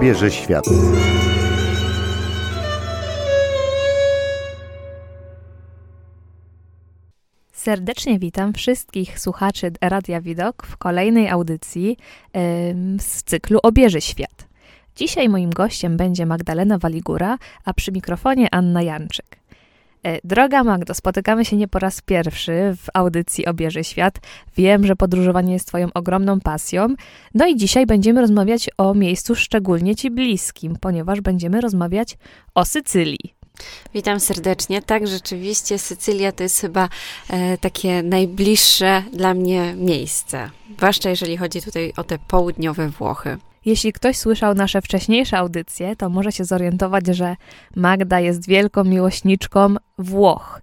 obierze świat. Serdecznie witam wszystkich słuchaczy Radia Widok w kolejnej audycji z cyklu Obieży Świat. Dzisiaj moim gościem będzie Magdalena Waligura, a przy mikrofonie Anna Janczyk. E, droga Magdo, spotykamy się nie po raz pierwszy w audycji Obieży Świat. Wiem, że podróżowanie jest Twoją ogromną pasją. No i dzisiaj będziemy rozmawiać o miejscu szczególnie Ci bliskim, ponieważ będziemy rozmawiać o Sycylii. Witam serdecznie. Tak, rzeczywiście Sycylia to jest chyba e, takie najbliższe dla mnie miejsce. Zwłaszcza jeżeli chodzi tutaj o te południowe Włochy. Jeśli ktoś słyszał nasze wcześniejsze audycje, to może się zorientować, że Magda jest wielką miłośniczką Włoch.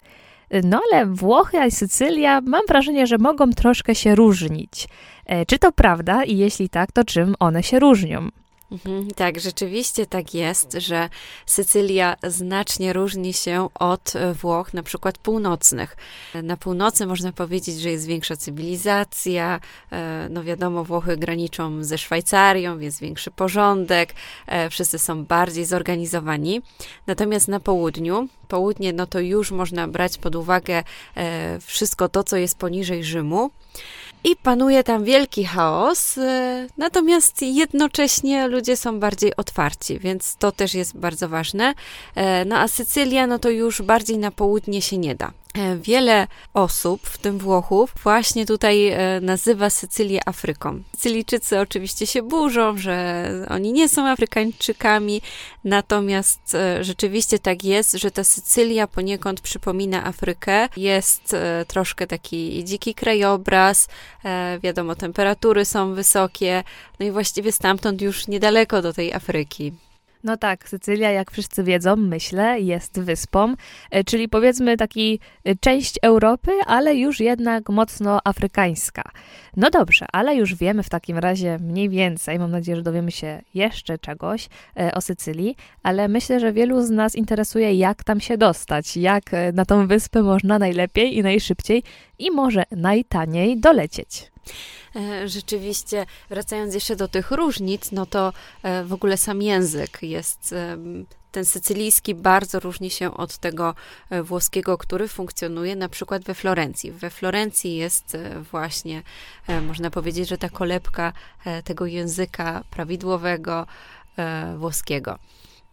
No ale Włochy i Sycylia mam wrażenie, że mogą troszkę się różnić. E, czy to prawda i jeśli tak, to czym one się różnią? Mhm, tak, rzeczywiście tak jest, że Sycylia znacznie różni się od Włoch, na przykład północnych. Na północy można powiedzieć, że jest większa cywilizacja, e, no wiadomo, Włochy graniczą ze Szwajcarią, więc większy porządek, e, wszyscy są bardziej zorganizowani. Natomiast na południu, południe, no to już można brać pod uwagę e, wszystko to, co jest poniżej Rzymu i panuje tam wielki chaos, e, natomiast jednocześnie ludzie są bardziej otwarci, więc to też jest bardzo ważne. E, no a Sycylia, no to już bardziej na południe się nie da. E, wiele osób, w tym Włochów, właśnie tutaj e, nazywa Sycylię Afryką. Sycylijczycy oczywiście się burzą, że oni nie są Afrykańczykami, natomiast e, rzeczywiście tak jest, że ta Sycylia poniekąd przypomina Afrykę. Jest troszkę taki dziki krajobraz, wiadomo, temperatury są wysokie, no i właściwie stamtąd już niedaleko do tej Afryki. No tak, Sycylia, jak wszyscy wiedzą, myślę, jest wyspą, e, czyli powiedzmy taki e, część Europy, ale już jednak mocno afrykańska. No dobrze, ale już wiemy w takim razie mniej więcej, mam nadzieję, że dowiemy się jeszcze czegoś e, o Sycylii, ale myślę, że wielu z nas interesuje, jak tam się dostać, jak na tą wyspę można najlepiej i najszybciej i może najtaniej dolecieć. E, rzeczywiście, wracając jeszcze do tych różnic, no to e, w ogóle sam język jest ten sycylijski bardzo różni się od tego e, włoskiego, który funkcjonuje na przykład we Florencji. We Florencji jest właśnie, można powiedzieć, że ta kolebka tego języka prawidłowego włoskiego.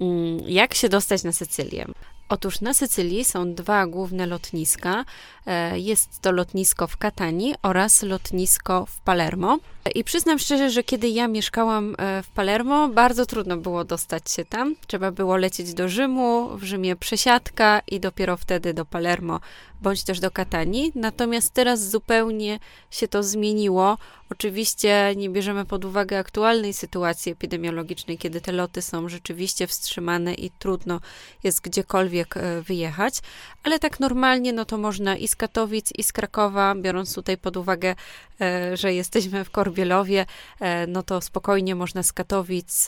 Mm, jak się dostać na Sycylię? Otóż na Sycylii są dwa główne lotniska. E, jest to lotnisko w Katani oraz lotnisko w Palermo. I przyznam szczerze, że kiedy ja mieszkałam e, w Palermo, bardzo trudno było dostać się tam. Trzeba było lecieć do Rzymu, w Rzymie przesiadka i dopiero wtedy do Palermo bądź też do Katani. Natomiast teraz zupełnie się to zmieniło. Oczywiście nie bierzemy pod uwagę aktualnej sytuacji epidemiologicznej, kiedy te loty są rzeczywiście wstrzymane i trudno jest gdziekolwiek e, wyjechać, ale tak normalnie, no to można i z Katowic, i z Krakowa, biorąc tutaj pod uwagę, e, że jesteśmy w Korbielowie, e, no to spokojnie można z Katowic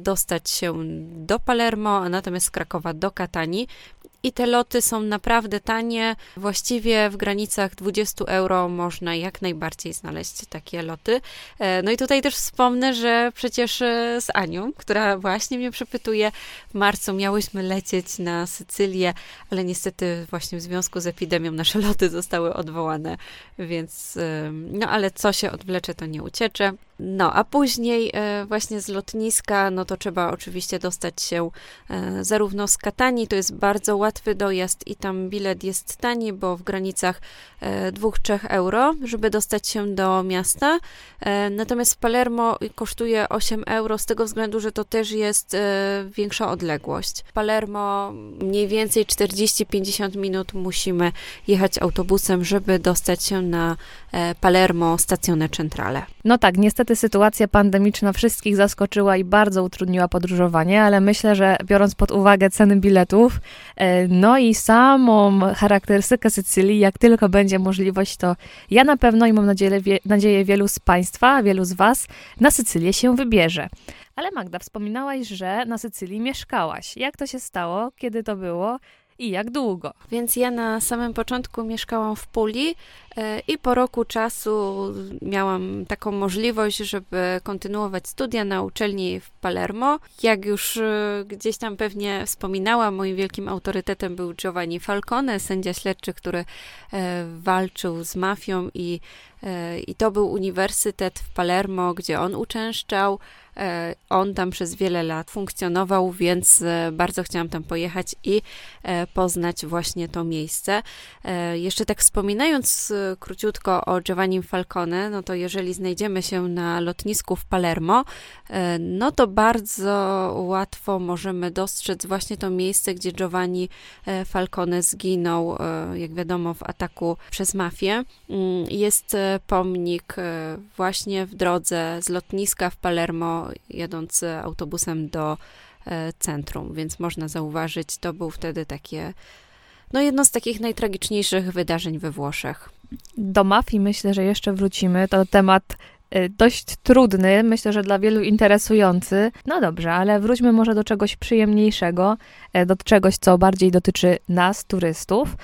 dostać się do Palermo, a natomiast z Krakowa do Katani. I te loty są naprawdę tanie. Właściwie w granicach 20 euro można jak najbardziej znaleźć takie loty. E, no i tutaj też wspomnę, że przecież e, z Anią, która właśnie mnie przepytuje, w marcu miałyśmy lecieć na Sycylię, ale niestety właśnie w związku z epidemią nasze loty zostały odwołane, więc no ale co się odwlecze, to nie uciecze. No, a później e, właśnie z lotniska, no to trzeba oczywiście dostać się zarówno z Katani, to jest bardzo łatwy dojazd i tam bilet jest tani, bo w granicach 2-3 e, euro, żeby dostać się do miasta. E, natomiast Palermo kosztuje 8 euro z tego względu, że to też jest e, większa odległość. Palermo mniej więcej 40-50 minut musimy jechać autobusem, żeby dostać się na Palermo Stacjonę Centrale. No tak, niestety sytuacja pandemiczna wszystkich zaskoczyła i bardzo utrudniła podróżowanie, ale myślę, że biorąc pod uwagę ceny biletów, no i samą charakterystykę Sycylii, jak tylko będzie możliwość, to ja na pewno i mam nadzieję, nadzieję wielu z Państwa, wielu z Was na Sycylię się wybierze. Ale Magda, wspominałaś, że na Sycylii mieszkałaś. Jak to się stało? Kiedy to było? I jak długo? Więc ja na samym początku mieszkałam w Puli e, i po roku czasu miałam taką możliwość, żeby kontynuować studia na uczelni w Palermo. Jak już e, gdzieś tam pewnie wspominałam, moim wielkim autorytetem był Giovanni Falcone, sędzia śledczy, który e, walczył z mafią i, i to był uniwersytet w Palermo, gdzie on uczęszczał. E, on tam przez wiele lat funkcjonował, więc e, bardzo chciałam tam pojechać i e, poznać właśnie to miejsce. Jeszcze tak wspominając króciutko o Giovanni Falcone, no to jeżeli znajdziemy się na lotnisku w Palermo, no to bardzo łatwo możemy dostrzec właśnie to miejsce, gdzie Giovanni Falcone zginął, jak wiadomo, w ataku przez mafię. Mm, jest pomnik właśnie w drodze z lotniska w Palermo jadąc autobusem do e, centrum, więc można zauważyć, to był wtedy takie, no jedno z takich najtragiczniejszych wydarzeń we Włoszech. Do mafii myślę, że jeszcze wrócimy. To temat e, dość trudny, myślę, że dla wielu interesujący. No dobrze, ale wróćmy może do czegoś przyjemniejszego, e, do czegoś, co bardziej dotyczy nas, turystów.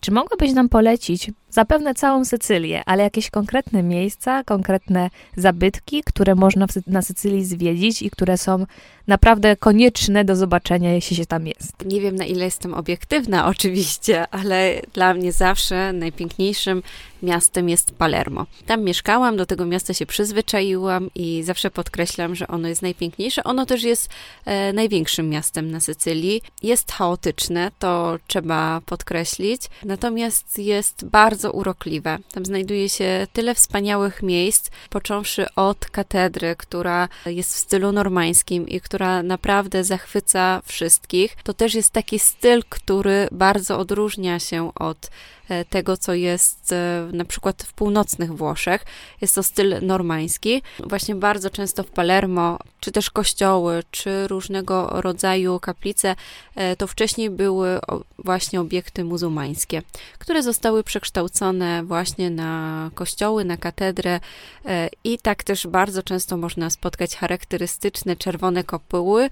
Czy mogłabyś nam polecić zapewne całą Sycylię, ale jakieś konkretne miejsca, konkretne zabytki, które można na Sycylii zwiedzić i które są naprawdę konieczne do zobaczenia, jeśli się tam jest. Nie wiem, na ile jestem obiektywna, oczywiście, ale dla mnie zawsze najpiękniejszym miastem jest Palermo. Tam mieszkałam, do tego miasta się przyzwyczaiłam i zawsze podkreślam, że ono jest najpiękniejsze. Ono też jest e, największym miastem na Sycylii. Jest chaotyczne, to trzeba podkreślić, natomiast jest bardzo bardzo urokliwe. Tam znajduje się tyle wspaniałych miejsc, począwszy od katedry, która jest w stylu normańskim i która naprawdę zachwyca wszystkich. To też jest taki styl, który bardzo odróżnia się od tego, co jest e, na przykład w północnych Włoszech. Jest to styl normański. Właśnie bardzo często w Palermo, czy też kościoły, czy różnego rodzaju kaplice, e, to wcześniej były właśnie obiekty muzułmańskie, które zostały przekształcone właśnie na kościoły, na katedrę i tak też bardzo często można spotkać charakterystyczne czerwone kopuły,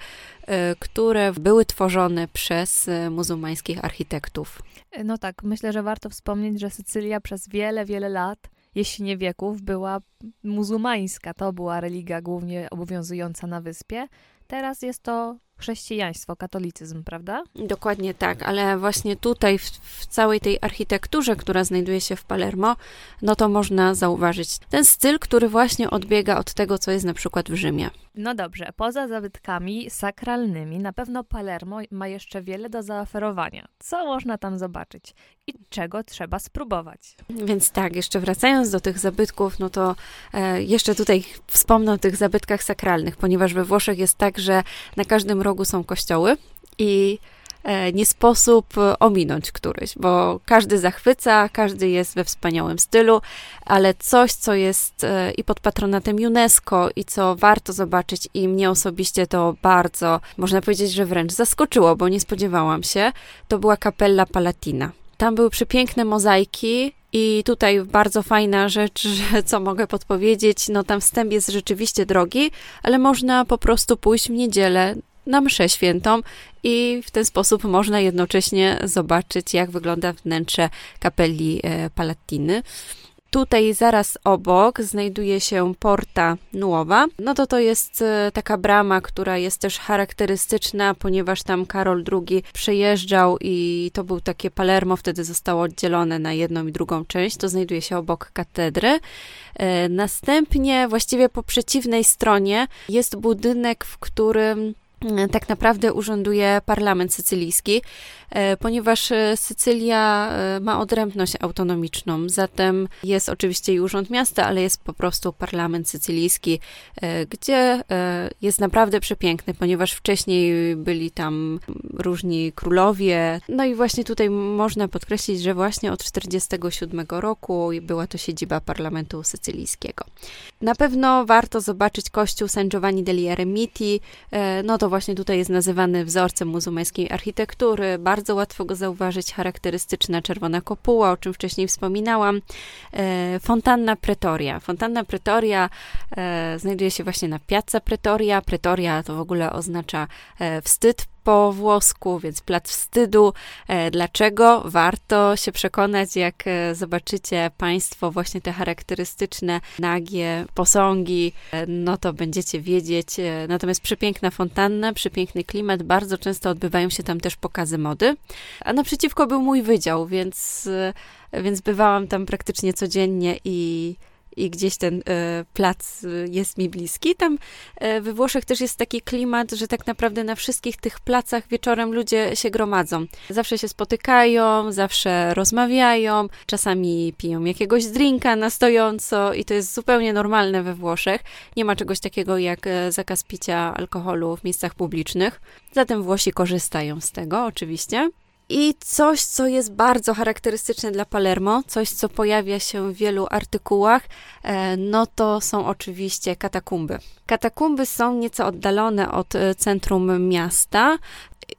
które były tworzone przez muzułmańskich architektów. No tak, myślę, że warto wspomnieć, że Sycylia przez wiele, wiele lat, jeśli nie wieków, była muzułmańska. To była religia głównie obowiązująca na wyspie. Teraz jest to chrześcijaństwo, katolicyzm, prawda? Dokładnie tak, ale właśnie tutaj, w, w, całej tej architekturze, która znajduje się w Palermo, no to można zauważyć ten styl, który właśnie odbiega od tego, co jest na przykład w Rzymie. No dobrze, poza zabytkami sakralnymi, na pewno Palermo ma jeszcze wiele do zaoferowania. Co można tam zobaczyć i czego trzeba spróbować? Więc tak, jeszcze wracając do tych zabytków, no to e, jeszcze tutaj wspomnę o tych zabytkach sakralnych, ponieważ we Włoszech jest tak, że na każdym są kościoły i E, nie sposób ominąć któryś, bo każdy zachwyca, każdy jest we wspaniałym stylu, ale coś, co jest e, i pod patronatem UNESCO i co warto zobaczyć i mnie osobiście to bardzo, można powiedzieć, że wręcz zaskoczyło, bo nie spodziewałam się, to była kapella Palatina. Tam były przepiękne mozaiki, i tutaj bardzo fajna rzecz, co mogę podpowiedzieć, no tam wstęp jest rzeczywiście drogi, ale można po prostu pójść w niedzielę na mszę świętą i w ten sposób można jednocześnie zobaczyć, jak wygląda wnętrze kapeli e, Palatiny. Tutaj zaraz obok znajduje się Porta Nuowa. No to to jest e, taka brama, która jest też charakterystyczna, ponieważ tam Karol II przejeżdżał i to był takie Palermo, wtedy zostało oddzielone na jedną i drugą część. To znajduje się obok katedry. E, następnie, właściwie po przeciwnej stronie, jest budynek, w którym tak naprawdę urząduje parlament sycylijski, e, ponieważ e, Sycylia e, ma odrębność autonomiczną, zatem jest oczywiście i urząd miasta, ale jest po prostu parlament sycylijski, gdzie jest naprawdę przepiękny, ponieważ wcześniej byli tam różni królowie. No i właśnie tutaj można podkreślić, że właśnie od 1947 roku była to siedziba parlamentu sycylijskiego. Na pewno warto zobaczyć kościół San Giovanni degli Eremiti, no to właśnie tutaj jest nazywany wzorcem muzułmańskiej architektury. Bardzo łatwo go zauważyć, charakterystyczna czerwona kopuła, o czym wcześniej wspominałam. E, fontanna Pretoria. Fontanna Pretoria e, znajduje się właśnie na Piazza Pretoria. Pretoria to w ogóle oznacza e, wstyd po włosku, więc plac wstydu. E, dlaczego? Warto się przekonać, jak e, zobaczycie Państwo właśnie te charakterystyczne nagie posągi, e, no to będziecie wiedzieć. Natomiast przepiękna fontanna, przepiękny klimat, bardzo często odbywają się tam też pokazy mody. A naprzeciwko był mój wydział, więc, więc bywałam tam praktycznie codziennie i i gdzieś ten e, plac e, jest mi bliski. Tam e, we Włoszech też jest taki klimat, że tak naprawdę na wszystkich tych placach wieczorem ludzie się gromadzą. Zawsze się spotykają, zawsze rozmawiają, czasami piją jakiegoś drinka na stojąco i to jest zupełnie normalne we Włoszech. Nie ma czegoś takiego jak zakaz picia alkoholu w miejscach publicznych. Zatem Włosi korzystają z tego oczywiście. I coś, co jest bardzo charakterystyczne dla Palermo, coś, co pojawia się w wielu artykułach, e, no to są oczywiście katakumby. Katakumby są nieco oddalone od e, centrum miasta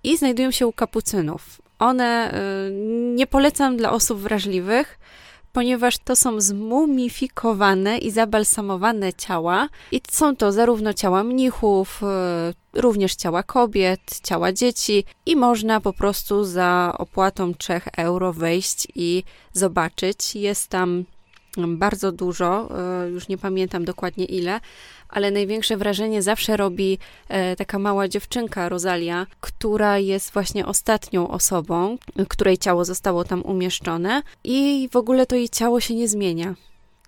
i znajdują się u kapucynów. One e, nie polecam dla osób wrażliwych, ponieważ to są zmumifikowane i zabalsamowane ciała. I są to zarówno ciała mnichów, e, również ciała kobiet, ciała dzieci, i można po prostu za opłatą 3 euro wejść i zobaczyć. Jest tam bardzo dużo, e, już nie pamiętam dokładnie ile, ale największe wrażenie zawsze robi e, taka mała dziewczynka, Rosalia, która jest właśnie ostatnią osobą, której ciało zostało tam umieszczone i w ogóle to jej ciało się nie zmienia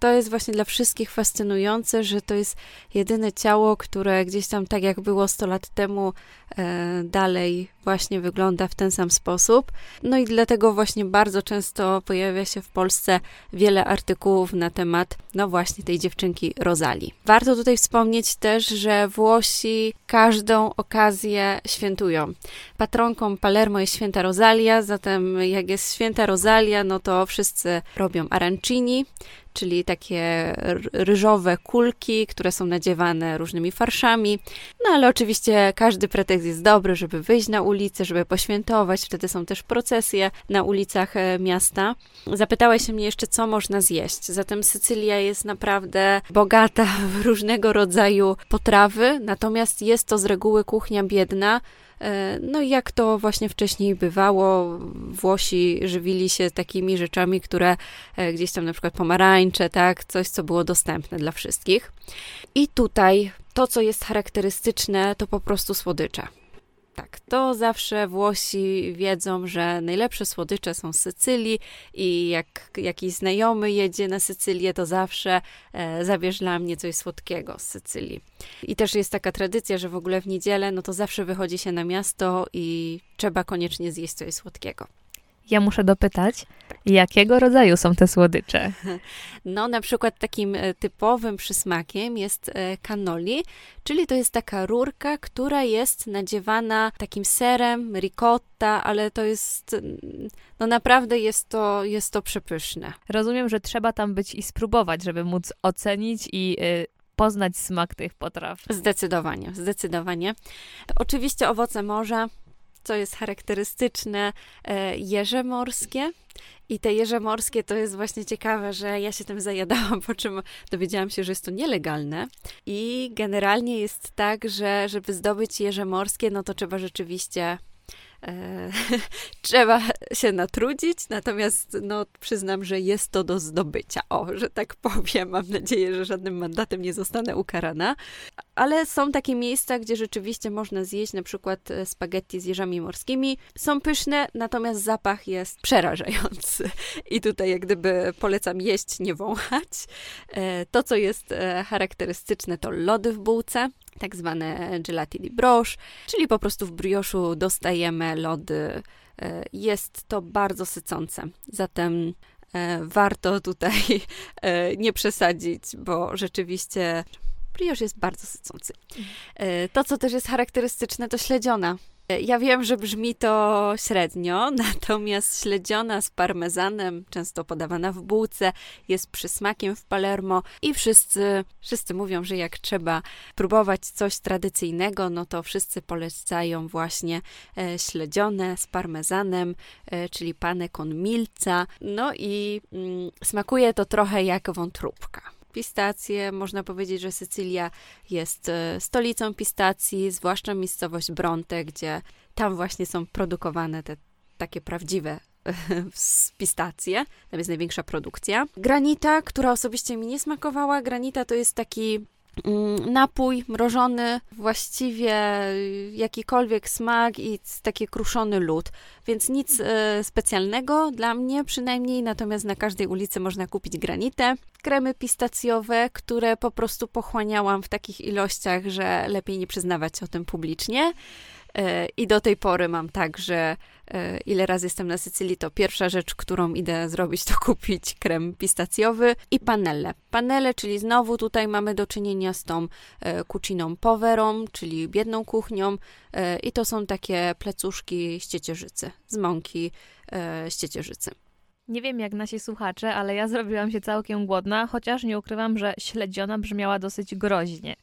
to jest właśnie dla wszystkich fascynujące, że to jest jedyne ciało, które gdzieś tam tak jak było 100 lat temu, e, dalej właśnie wygląda w ten sam sposób. No i dlatego właśnie bardzo często pojawia się w Polsce wiele artykułów na temat, no właśnie tej dziewczynki Rozali. Warto tutaj wspomnieć też, że Włosi każdą okazję świętują. Patronką Palermo jest święta Rosalia, zatem jak jest święta Rosalia, no to wszyscy robią arancini, czyli takie ryżowe kulki, które są nadziewane różnymi farszami. No ale oczywiście każdy pretekst jest dobry, żeby wyjść na ulicę, żeby poświętować. Wtedy są też procesje na ulicach e, miasta. Zapytałeś się mnie jeszcze, co można zjeść. Zatem Sycylia jest naprawdę bogata w różnego rodzaju potrawy, natomiast jest to z reguły kuchnia biedna, no i jak to właśnie wcześniej bywało, Włosi żywili się takimi rzeczami, które e, gdzieś tam na przykład pomarańcze, tak, coś, co było dostępne dla wszystkich. I tutaj to, co jest charakterystyczne, to po prostu słodycze. Tak, to zawsze Włosi wiedzą, że najlepsze słodycze są z Sycylii i jak jakiś znajomy jedzie na Sycylię, to zawsze e, zabierz dla mnie coś słodkiego z Sycylii. I też jest taka tradycja, że w ogóle w niedzielę, no to zawsze wychodzi się na miasto i trzeba koniecznie zjeść coś słodkiego. Ja muszę dopytać, jakiego rodzaju są te słodycze? No, na przykład takim e, typowym przysmakiem jest e, cannoli, czyli to jest taka rurka, która jest nadziewana takim serem, ricotta, ale to jest, no naprawdę jest to, jest to przepyszne. Rozumiem, że trzeba tam być i spróbować, żeby móc ocenić i y, poznać smak tych potraw. Zdecydowanie, zdecydowanie. Oczywiście owoce morza, co jest charakterystyczne, e, jeże morskie. I te jeże morskie to jest właśnie ciekawe, że ja się tym zajadałam, po czym dowiedziałam się, że jest to nielegalne. I generalnie jest tak, że żeby zdobyć jeże morskie, no to trzeba rzeczywiście E, trzeba się natrudzić, natomiast no, przyznam, że jest to do zdobycia. O, że tak powiem, mam nadzieję, że żadnym mandatem nie zostanę ukarana. Ale są takie miejsca, gdzie rzeczywiście można zjeść na przykład e, spaghetti z jeżami morskimi. Są pyszne, natomiast zapach jest przerażający. I tutaj jak gdyby polecam jeść, nie wąchać. E, to, co jest charakterystyczne, to lody w bułce tak zwane gelatini broche, czyli po prostu w brioszu dostajemy lody. E, jest to bardzo sycące, zatem e, warto tutaj e, nie przesadzić, bo rzeczywiście briosz jest bardzo sycący. To, co też jest charakterystyczne, to śledziona. Ja wiem, że brzmi to średnio, natomiast śledziona z parmezanem, często podawana w bułce, jest przysmakiem w Palermo i wszyscy, wszyscy mówią, że jak trzeba próbować coś tradycyjnego, no to wszyscy polecają właśnie e, śledzione z parmezanem, e, czyli pane con milca. No i mm, smakuje to trochę jak wątróbka pistacje. Można powiedzieć, że Sycylia jest e, stolicą pistacji, zwłaszcza miejscowość Bronte, gdzie tam właśnie są produkowane te takie prawdziwe pistacje, tam jest największa produkcja. Granita, która osobiście mi nie smakowała. Granita to jest taki napój mrożony, właściwie jakikolwiek smak i taki kruszony lód, więc nic e, specjalnego dla mnie przynajmniej, natomiast na każdej ulicy można kupić granitę. Kremy pistacjowe, które po prostu pochłaniałam w takich ilościach, że lepiej nie przyznawać o tym publicznie. E, I do tej pory mam tak, że e, ile razy jestem na Sycylii, to pierwsza rzecz, którą idę zrobić, to kupić krem pistacjowy i panele. Panele, czyli znowu tutaj mamy do czynienia z tą e, kuciną powerą, czyli biedną kuchnią i to są takie plecuszki z ciecierzycy, z mąki z ciecierzycy. Nie wiem jak nasi słuchacze, ale ja zrobiłam się całkiem głodna, chociaż nie ukrywam, że śledziona brzmiała dosyć groźnie.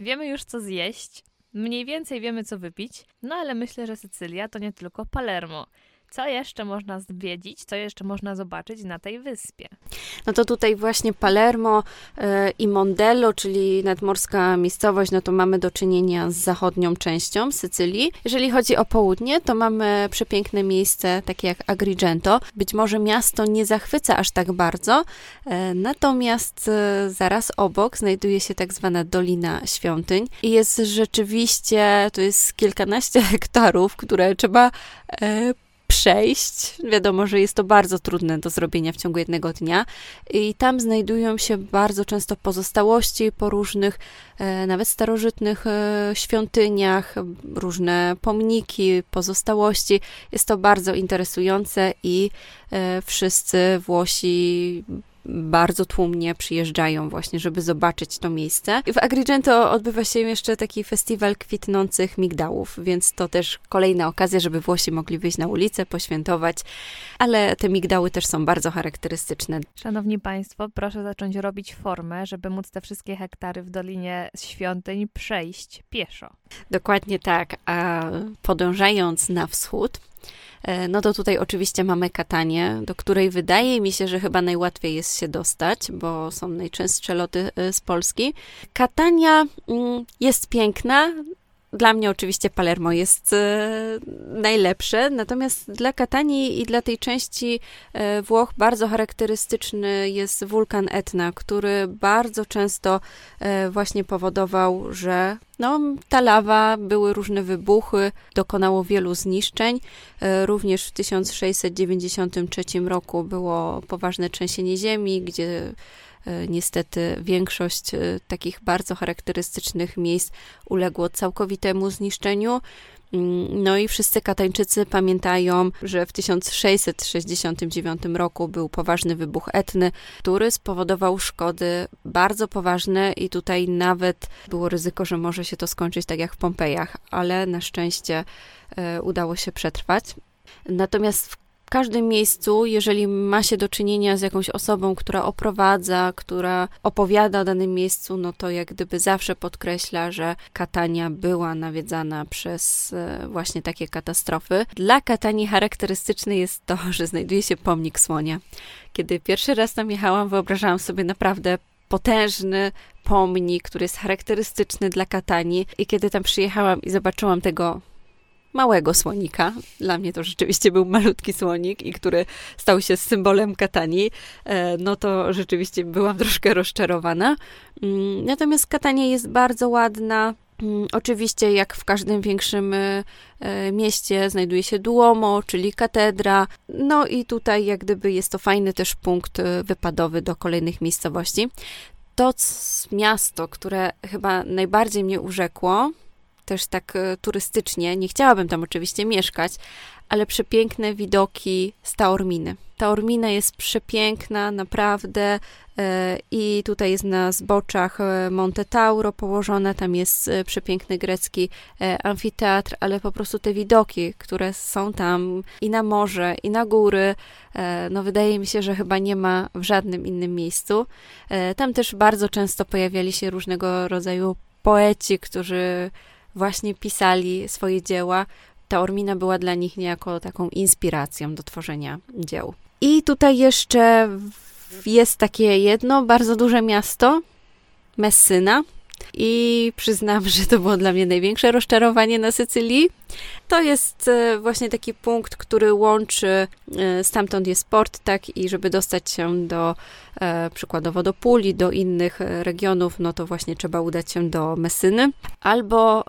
Wiemy już co zjeść, Mniej więcej wiemy, co wypić, no ale myślę, że Sycylia to nie tylko Palermo. Co jeszcze można zwiedzić, co jeszcze można zobaczyć na tej wyspie? No to tutaj właśnie Palermo e, i Mondello, czyli nadmorska miejscowość, no to mamy do czynienia z zachodnią częścią Sycylii. Jeżeli chodzi o południe, to mamy przepiękne miejsce, takie jak Agrigento. Być może miasto nie zachwyca aż tak bardzo, e, natomiast e, zaraz obok znajduje się tak zwana Dolina Świątyń i jest rzeczywiście, to jest kilkanaście hektarów, które trzeba przejść. Wiadomo, że jest to bardzo trudne do zrobienia w ciągu jednego dnia. I tam znajdują się bardzo często pozostałości po różnych, e, nawet starożytnych e, świątyniach, różne pomniki, pozostałości. Jest to bardzo interesujące i e, wszyscy Włosi bardzo tłumnie przyjeżdżają właśnie, żeby zobaczyć to miejsce. W Agrigento odbywa się jeszcze taki festiwal kwitnących migdałów, więc to też kolejna okazja, żeby Włosi mogli wyjść na ulicę, poświętować, ale te migdały też są bardzo charakterystyczne. Szanowni Państwo, proszę zacząć robić formę, żeby móc te wszystkie hektary w Dolinie Świątyń przejść pieszo. Dokładnie tak, a podążając na wschód, no to tutaj oczywiście mamy Katanię, do której wydaje mi się, że chyba najłatwiej jest się dostać, bo są najczęstsze loty e, z Polski. Katania mm, jest piękna, dla mnie oczywiście Palermo jest e, najlepsze, natomiast dla Katanii i dla tej części e, Włoch bardzo charakterystyczny jest wulkan Etna, który bardzo często e, właśnie powodował, że no, ta lawa, były różne wybuchy, dokonało wielu zniszczeń. Również w 1693 roku było poważne trzęsienie ziemi, gdzie niestety większość e, takich bardzo charakterystycznych miejsc uległo całkowitemu zniszczeniu. Mm, no i wszyscy Katańczycy pamiętają, że w 1669 roku był poważny wybuch etny, który spowodował szkody bardzo poważne i tutaj nawet było ryzyko, że może się to skończyć tak jak w Pompejach, ale na szczęście e, udało się przetrwać. Natomiast w każdym miejscu, jeżeli ma się do czynienia z jakąś osobą, która oprowadza, która opowiada o danym miejscu, no to jak gdyby zawsze podkreśla, że Katania była nawiedzana przez e, właśnie takie katastrofy. Dla Katanii charakterystyczne jest to, że znajduje się pomnik słonia. Kiedy pierwszy raz tam jechałam, wyobrażałam sobie naprawdę potężny pomnik, który jest charakterystyczny dla Katanii. I kiedy tam przyjechałam i zobaczyłam tego małego słonika. Dla mnie to rzeczywiście był malutki słonik i który stał się symbolem Katanii, e, no to rzeczywiście byłam troszkę rozczarowana. Mm, natomiast Katania jest bardzo ładna, mm, Oczywiście, jak w każdym większym e, e, mieście, znajduje się Duomo, czyli katedra. No i tutaj, jak gdyby, jest to fajny też punkt wypadowy do kolejnych miejscowości. To miasto, które chyba najbardziej mnie urzekło, też tak e, turystycznie. Nie chciałabym tam oczywiście mieszkać, ale przepiękne widoki z Taorminy. Taormina jest przepiękna, naprawdę. E, I tutaj jest na zboczach e, Monte Tauro położone, tam jest przepiękny grecki amfiteatr, ale po prostu te widoki, które są tam i na morze, i na góry, no wydaje mi się, że chyba nie ma w żadnym innym miejscu. Tam też bardzo często pojawiali się różnego rodzaju poeci, którzy właśnie pisali swoje dzieła, ta Ormina była dla nich niejako taką inspiracją do tworzenia dzieł. I tutaj jeszcze jest takie jedno bardzo duże miasto, Messyna. I przyznam, że to było dla mnie największe rozczarowanie na Sycylii. To jest e, właśnie taki punkt, który łączy, e, stamtąd jest port, tak, i żeby dostać się do, e, przykładowo do Puli, do innych regionów, no to właśnie trzeba udać się do Messyny, albo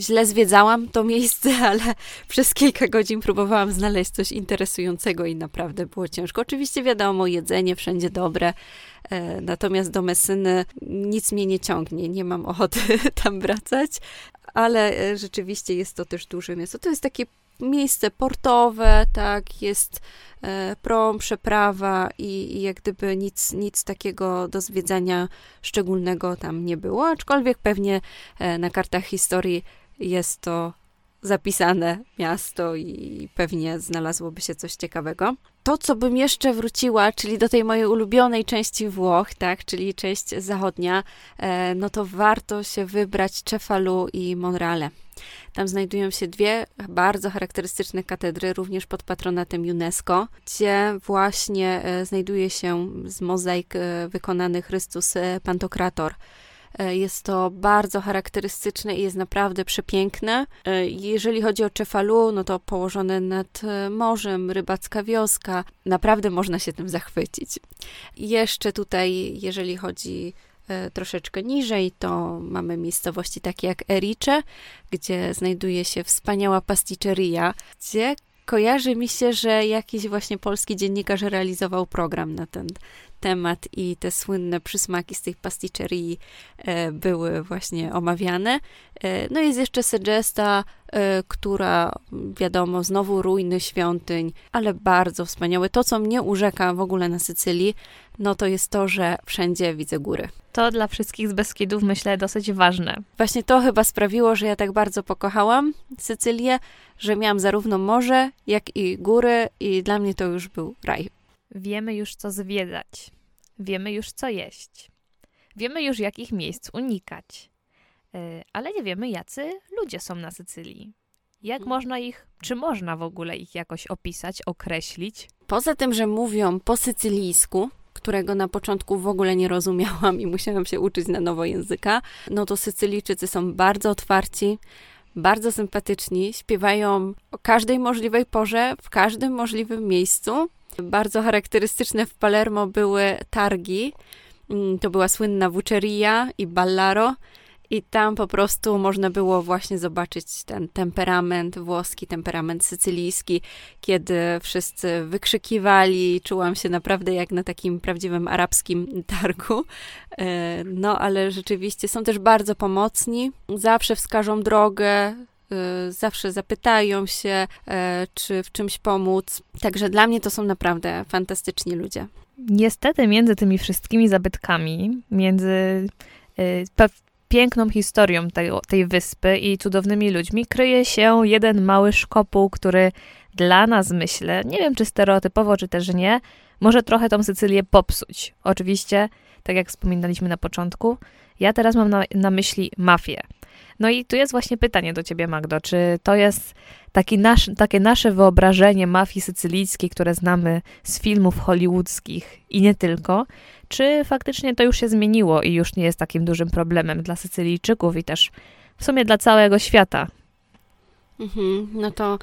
źle zwiedzałam to miejsce, ale przez kilka godzin próbowałam znaleźć coś interesującego i naprawdę było ciężko. Oczywiście wiadomo, jedzenie wszędzie dobre, e, natomiast do Messyny nic mnie nie ciągnie, nie mam ochoty tam wracać, ale e, rzeczywiście jest to też duże miasto. To jest takie miejsce portowe, tak, jest e, prom, przeprawa i, i jak gdyby nic, nic takiego do zwiedzania szczególnego tam nie było, aczkolwiek pewnie na kartach historii jest to zapisane miasto i pewnie znalazłoby się coś ciekawego. To, co bym jeszcze wróciła, czyli do tej mojej ulubionej części Włoch, tak, czyli część zachodnia, e, no to warto się wybrać Cefalu i Monreale. Tam znajdują się dwie bardzo charakterystyczne katedry, również pod patronatem UNESCO, gdzie właśnie e, znajduje się z mozaik e, wykonany Chrystus Pantokrator. E, jest to bardzo charakterystyczne i jest naprawdę przepiękne. E, jeżeli chodzi o Cefalu, no to położone nad e, morzem, rybacka wioska, naprawdę można się tym zachwycić. Jeszcze tutaj, jeżeli chodzi troszeczkę niżej, to mamy miejscowości takie jak Erice, gdzie znajduje się wspaniała pasticceria, gdzie kojarzy mi się, że jakiś właśnie polski dziennikarz realizował program na ten temat i te słynne przysmaki z tej pasticcerii e, były właśnie omawiane. E, no jest jeszcze Segesta, e, która wiadomo, znowu ruiny świątyń, ale bardzo wspaniałe. To, co mnie urzeka w ogóle na Sycylii, no to jest to, że wszędzie widzę góry. To dla wszystkich z Beskidów myślę dosyć ważne. Właśnie to chyba sprawiło, że ja tak bardzo pokochałam Sycylię, że miałam zarówno morze, jak i góry i dla mnie to już był raj. Wiemy już, co zwiedzać. Wiemy już, co jeść. Wiemy już, jakich miejsc unikać. E, ale nie wiemy, jacy ludzie są na Sycylii. Jak mhm. można ich, czy można w ogóle ich jakoś opisać, określić? Poza tym, że mówią po sycylijsku, którego na początku w ogóle nie rozumiałam i musiałam się uczyć na nowo języka, no to Sycylijczycy są bardzo otwarci, bardzo sympatyczni, śpiewają o każdej możliwej porze, w każdym możliwym miejscu. Bardzo charakterystyczne w Palermo były targi. Mm, to była słynna Vuceria i Ballaro. I tam po prostu można było właśnie zobaczyć ten temperament włoski, temperament sycylijski, kiedy wszyscy wykrzykiwali. Czułam się naprawdę jak na takim prawdziwym arabskim targu. E, no, ale rzeczywiście są też bardzo pomocni. Zawsze wskażą drogę, zawsze zapytają się, e, czy w czymś pomóc. Także dla mnie to są naprawdę fantastyczni ludzie. Niestety między tymi wszystkimi zabytkami, między y, piękną historią tej, tej wyspy i cudownymi ludźmi, kryje się jeden mały szkopuł, który dla nas, myślę, nie wiem czy stereotypowo, czy też nie, może trochę tą Sycylię popsuć. Oczywiście, tak jak wspominaliśmy na początku, ja teraz mam na, na myśli mafię. No i tu jest właśnie pytanie do ciebie, Magdo, czy to jest taki nasz, takie nasze wyobrażenie mafii sycylijskiej, które znamy z filmów hollywoodzkich i nie tylko, czy faktycznie to już się zmieniło i już nie jest takim dużym problemem dla Sycylijczyków i też w sumie dla całego świata? Mhm, no to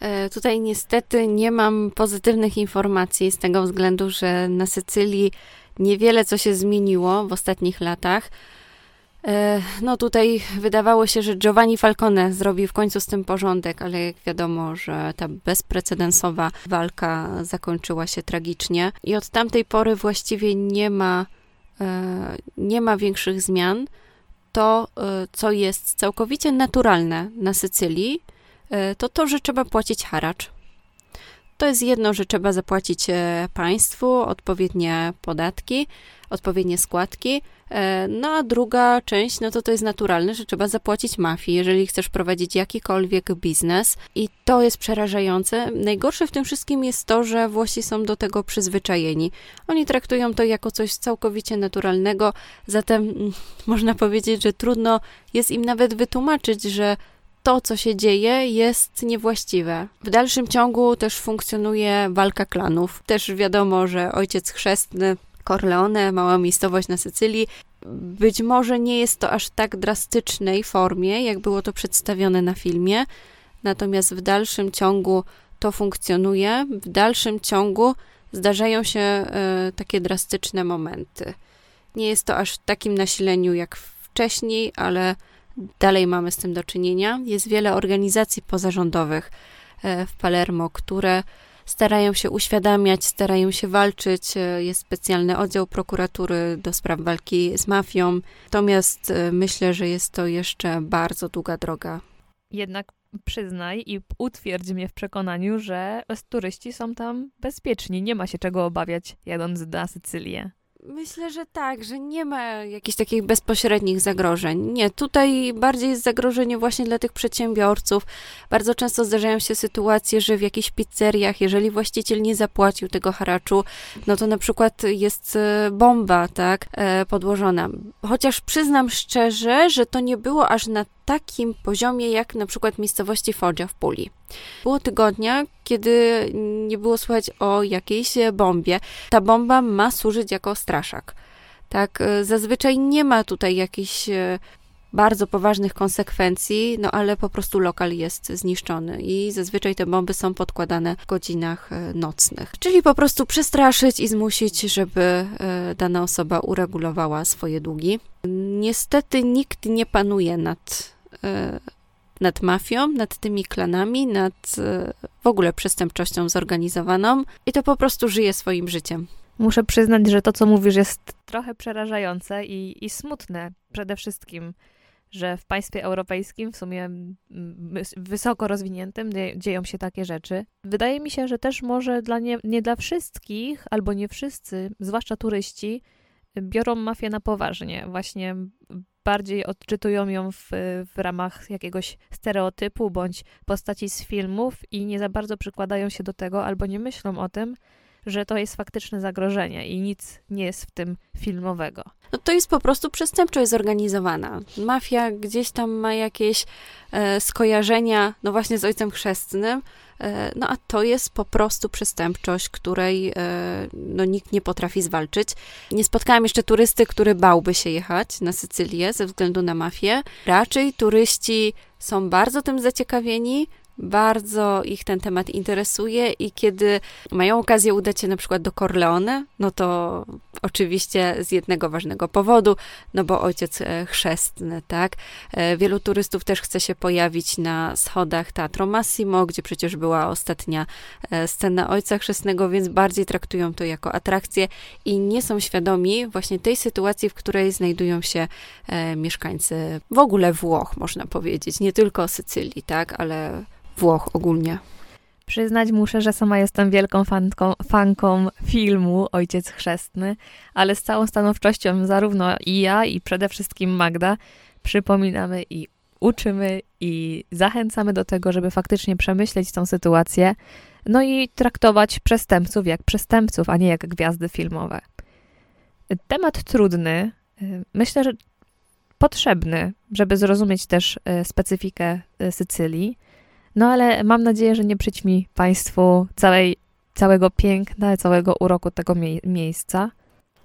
e, tutaj niestety nie mam pozytywnych informacji z tego względu, że na Sycylii niewiele co się zmieniło w ostatnich latach. E, no tutaj wydawało się, że Giovanni Falcone zrobi w końcu z tym porządek, ale jak wiadomo, że ta bezprecedensowa walka zakończyła się tragicznie i od tamtej pory właściwie nie ma, e, nie ma większych zmian. To, e, co jest całkowicie naturalne na Sycylii, to to, że trzeba płacić haracz. To jest jedno, że trzeba zapłacić państwu odpowiednie podatki, odpowiednie składki, E, no a druga część, no to to jest naturalne, że trzeba zapłacić mafii, jeżeli chcesz prowadzić jakikolwiek biznes i to jest przerażające. Najgorsze w tym wszystkim jest to, że Włosi są do tego przyzwyczajeni. Oni traktują to jako coś całkowicie naturalnego, zatem mm, można powiedzieć, że trudno jest im nawet wytłumaczyć, że to, co się dzieje, jest niewłaściwe. W dalszym ciągu też funkcjonuje walka klanów. Też wiadomo, że ojciec chrzestny Corleone, mała miejscowość na Sycylii. Być może nie jest to aż tak drastycznej formie, jak było to przedstawione na filmie, natomiast w dalszym ciągu to funkcjonuje. W dalszym ciągu zdarzają się e, takie drastyczne momenty. Nie jest to aż w takim nasileniu jak wcześniej, ale dalej mamy z tym do czynienia. Jest wiele organizacji pozarządowych e, w Palermo, które starają się uświadamiać, starają się walczyć. E, jest specjalny oddział prokuratury do spraw walki z mafią. Natomiast e, myślę, że jest to jeszcze bardzo długa droga. Jednak przyznaj i utwierdź mnie w przekonaniu, że turyści są tam bezpieczni. Nie ma się czego obawiać, jadąc na Sycylię. Myślę, że tak, że nie ma jakichś takich bezpośrednich zagrożeń. Nie, tutaj bardziej jest zagrożenie właśnie dla tych przedsiębiorców. Bardzo często zdarzają się sytuacje, że w jakichś pizzeriach, jeżeli właściciel nie zapłacił tego haraczu, no to na przykład jest e, bomba, tak, e, podłożona. Chociaż przyznam szczerze, że to nie było aż na takim poziomie jak na przykład miejscowości Foggia w Puli. Było tygodnia, kiedy nie było słychać o jakiejś bombie. Ta bomba ma służyć jako straszak. Tak, e, zazwyczaj nie ma tutaj jakichś e, bardzo poważnych konsekwencji, no ale po prostu lokal jest zniszczony i zazwyczaj te bomby są podkładane w godzinach e, nocnych. Czyli po prostu przestraszyć i zmusić, żeby dana osoba uregulowała swoje długi. Niestety nikt nie panuje nad nad mafią, nad tymi klanami, nad e, w ogóle przestępczością zorganizowaną i to po prostu żyje swoim życiem. Muszę przyznać, że to, co mówisz, jest trochę przerażające i, i smutne przede wszystkim, że w państwie europejskim, w sumie wysoko rozwiniętym, dzieją się takie rzeczy. Wydaje mi się, że też może dla nie, nie dla wszystkich, albo nie wszyscy, zwłaszcza turyści, biorą mafię na poważnie. Właśnie bardziej odczytują ją w, w ramach jakiegoś stereotypu bądź postaci z filmów i nie za bardzo przykładają się do tego albo nie myślą o tym, że to jest faktyczne zagrożenie i nic nie jest w tym filmowego. No to jest po prostu przestępczość zorganizowana. Mafia gdzieś tam ma jakieś e, skojarzenia, no właśnie z ojcem chrzestnym, no a to jest po prostu przestępczość, której e, no, nikt nie potrafi zwalczyć. Nie spotkałam jeszcze turysty, który bałby się jechać na Sycylię ze względu na mafię. Raczej turyści są bardzo tym zaciekawieni, bardzo ich ten temat interesuje i kiedy mają okazję udać się na przykład do Corleone, no to oczywiście z jednego ważnego powodu, no bo ojciec e, chrzestny, tak? E, wielu turystów też chce się pojawić na schodach Teatro Massimo, gdzie przecież była ostatnia e, scena ojca chrzestnego, więc bardziej traktują to jako atrakcję i nie są świadomi właśnie tej sytuacji, w której znajdują się mieszkańcy w ogóle Włoch, można powiedzieć, nie tylko Sycylii, tak? Ale Włoch ogólnie. Przyznać muszę, że sama jestem wielką fanką, fanką filmu Ojciec Chrzestny, ale z całą stanowczością zarówno i ja, i przede wszystkim Magda przypominamy i uczymy i zachęcamy do tego, żeby faktycznie przemyśleć tą sytuację, no i traktować przestępców jak przestępców, a nie jak gwiazdy filmowe. Temat trudny, y, myślę, że potrzebny, żeby zrozumieć też y, specyfikę y, Sycylii no ale mam nadzieję, że nie przyćmi Państwu całej, całego piękna, całego uroku tego mie miejsca.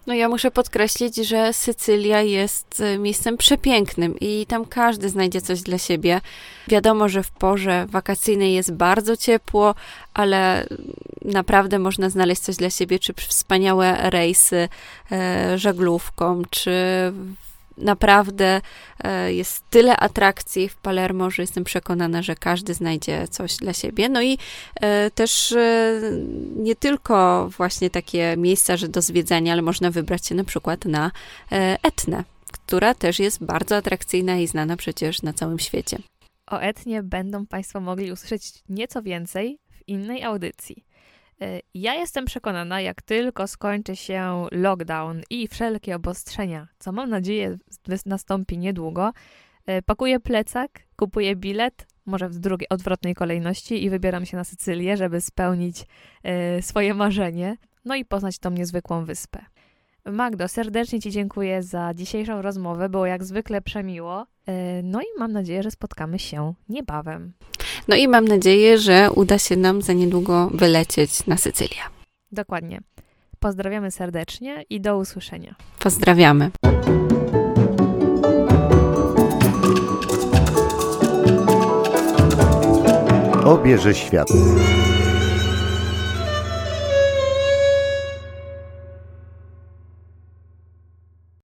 No ja muszę podkreślić, że Sycylia jest e, miejscem przepięknym i tam każdy znajdzie coś dla siebie. Wiadomo, że w porze wakacyjnej jest bardzo ciepło, ale naprawdę można znaleźć coś dla siebie, czy wspaniałe rejsy e, żaglówką, czy naprawdę e, jest tyle atrakcji w Palermo, że jestem przekonana, że każdy znajdzie coś dla siebie. No i e, też e, nie tylko właśnie takie miejsca, że do zwiedzania, ale można wybrać się na przykład na Etnę, która też jest bardzo atrakcyjna i znana przecież na całym świecie. O Etnie będą Państwo mogli usłyszeć nieco więcej w innej audycji. E, ja jestem przekonana, jak tylko skończy się lockdown i wszelkie obostrzenia, co mam nadzieję nastąpi niedługo, e, pakuję plecak, kupuję bilet, może w drugiej, odwrotnej kolejności i wybieram się na Sycylię, żeby spełnić e, swoje marzenie, no i poznać tą niezwykłą wyspę. Magdo, serdecznie Ci dziękuję za dzisiejszą rozmowę, było jak zwykle przemiło. No i mam nadzieję, że spotkamy się niebawem. No i mam nadzieję, że uda się nam za niedługo wylecieć na Sycylię. Dokładnie. Pozdrawiamy serdecznie i do usłyszenia. Pozdrawiamy. Obierze świat.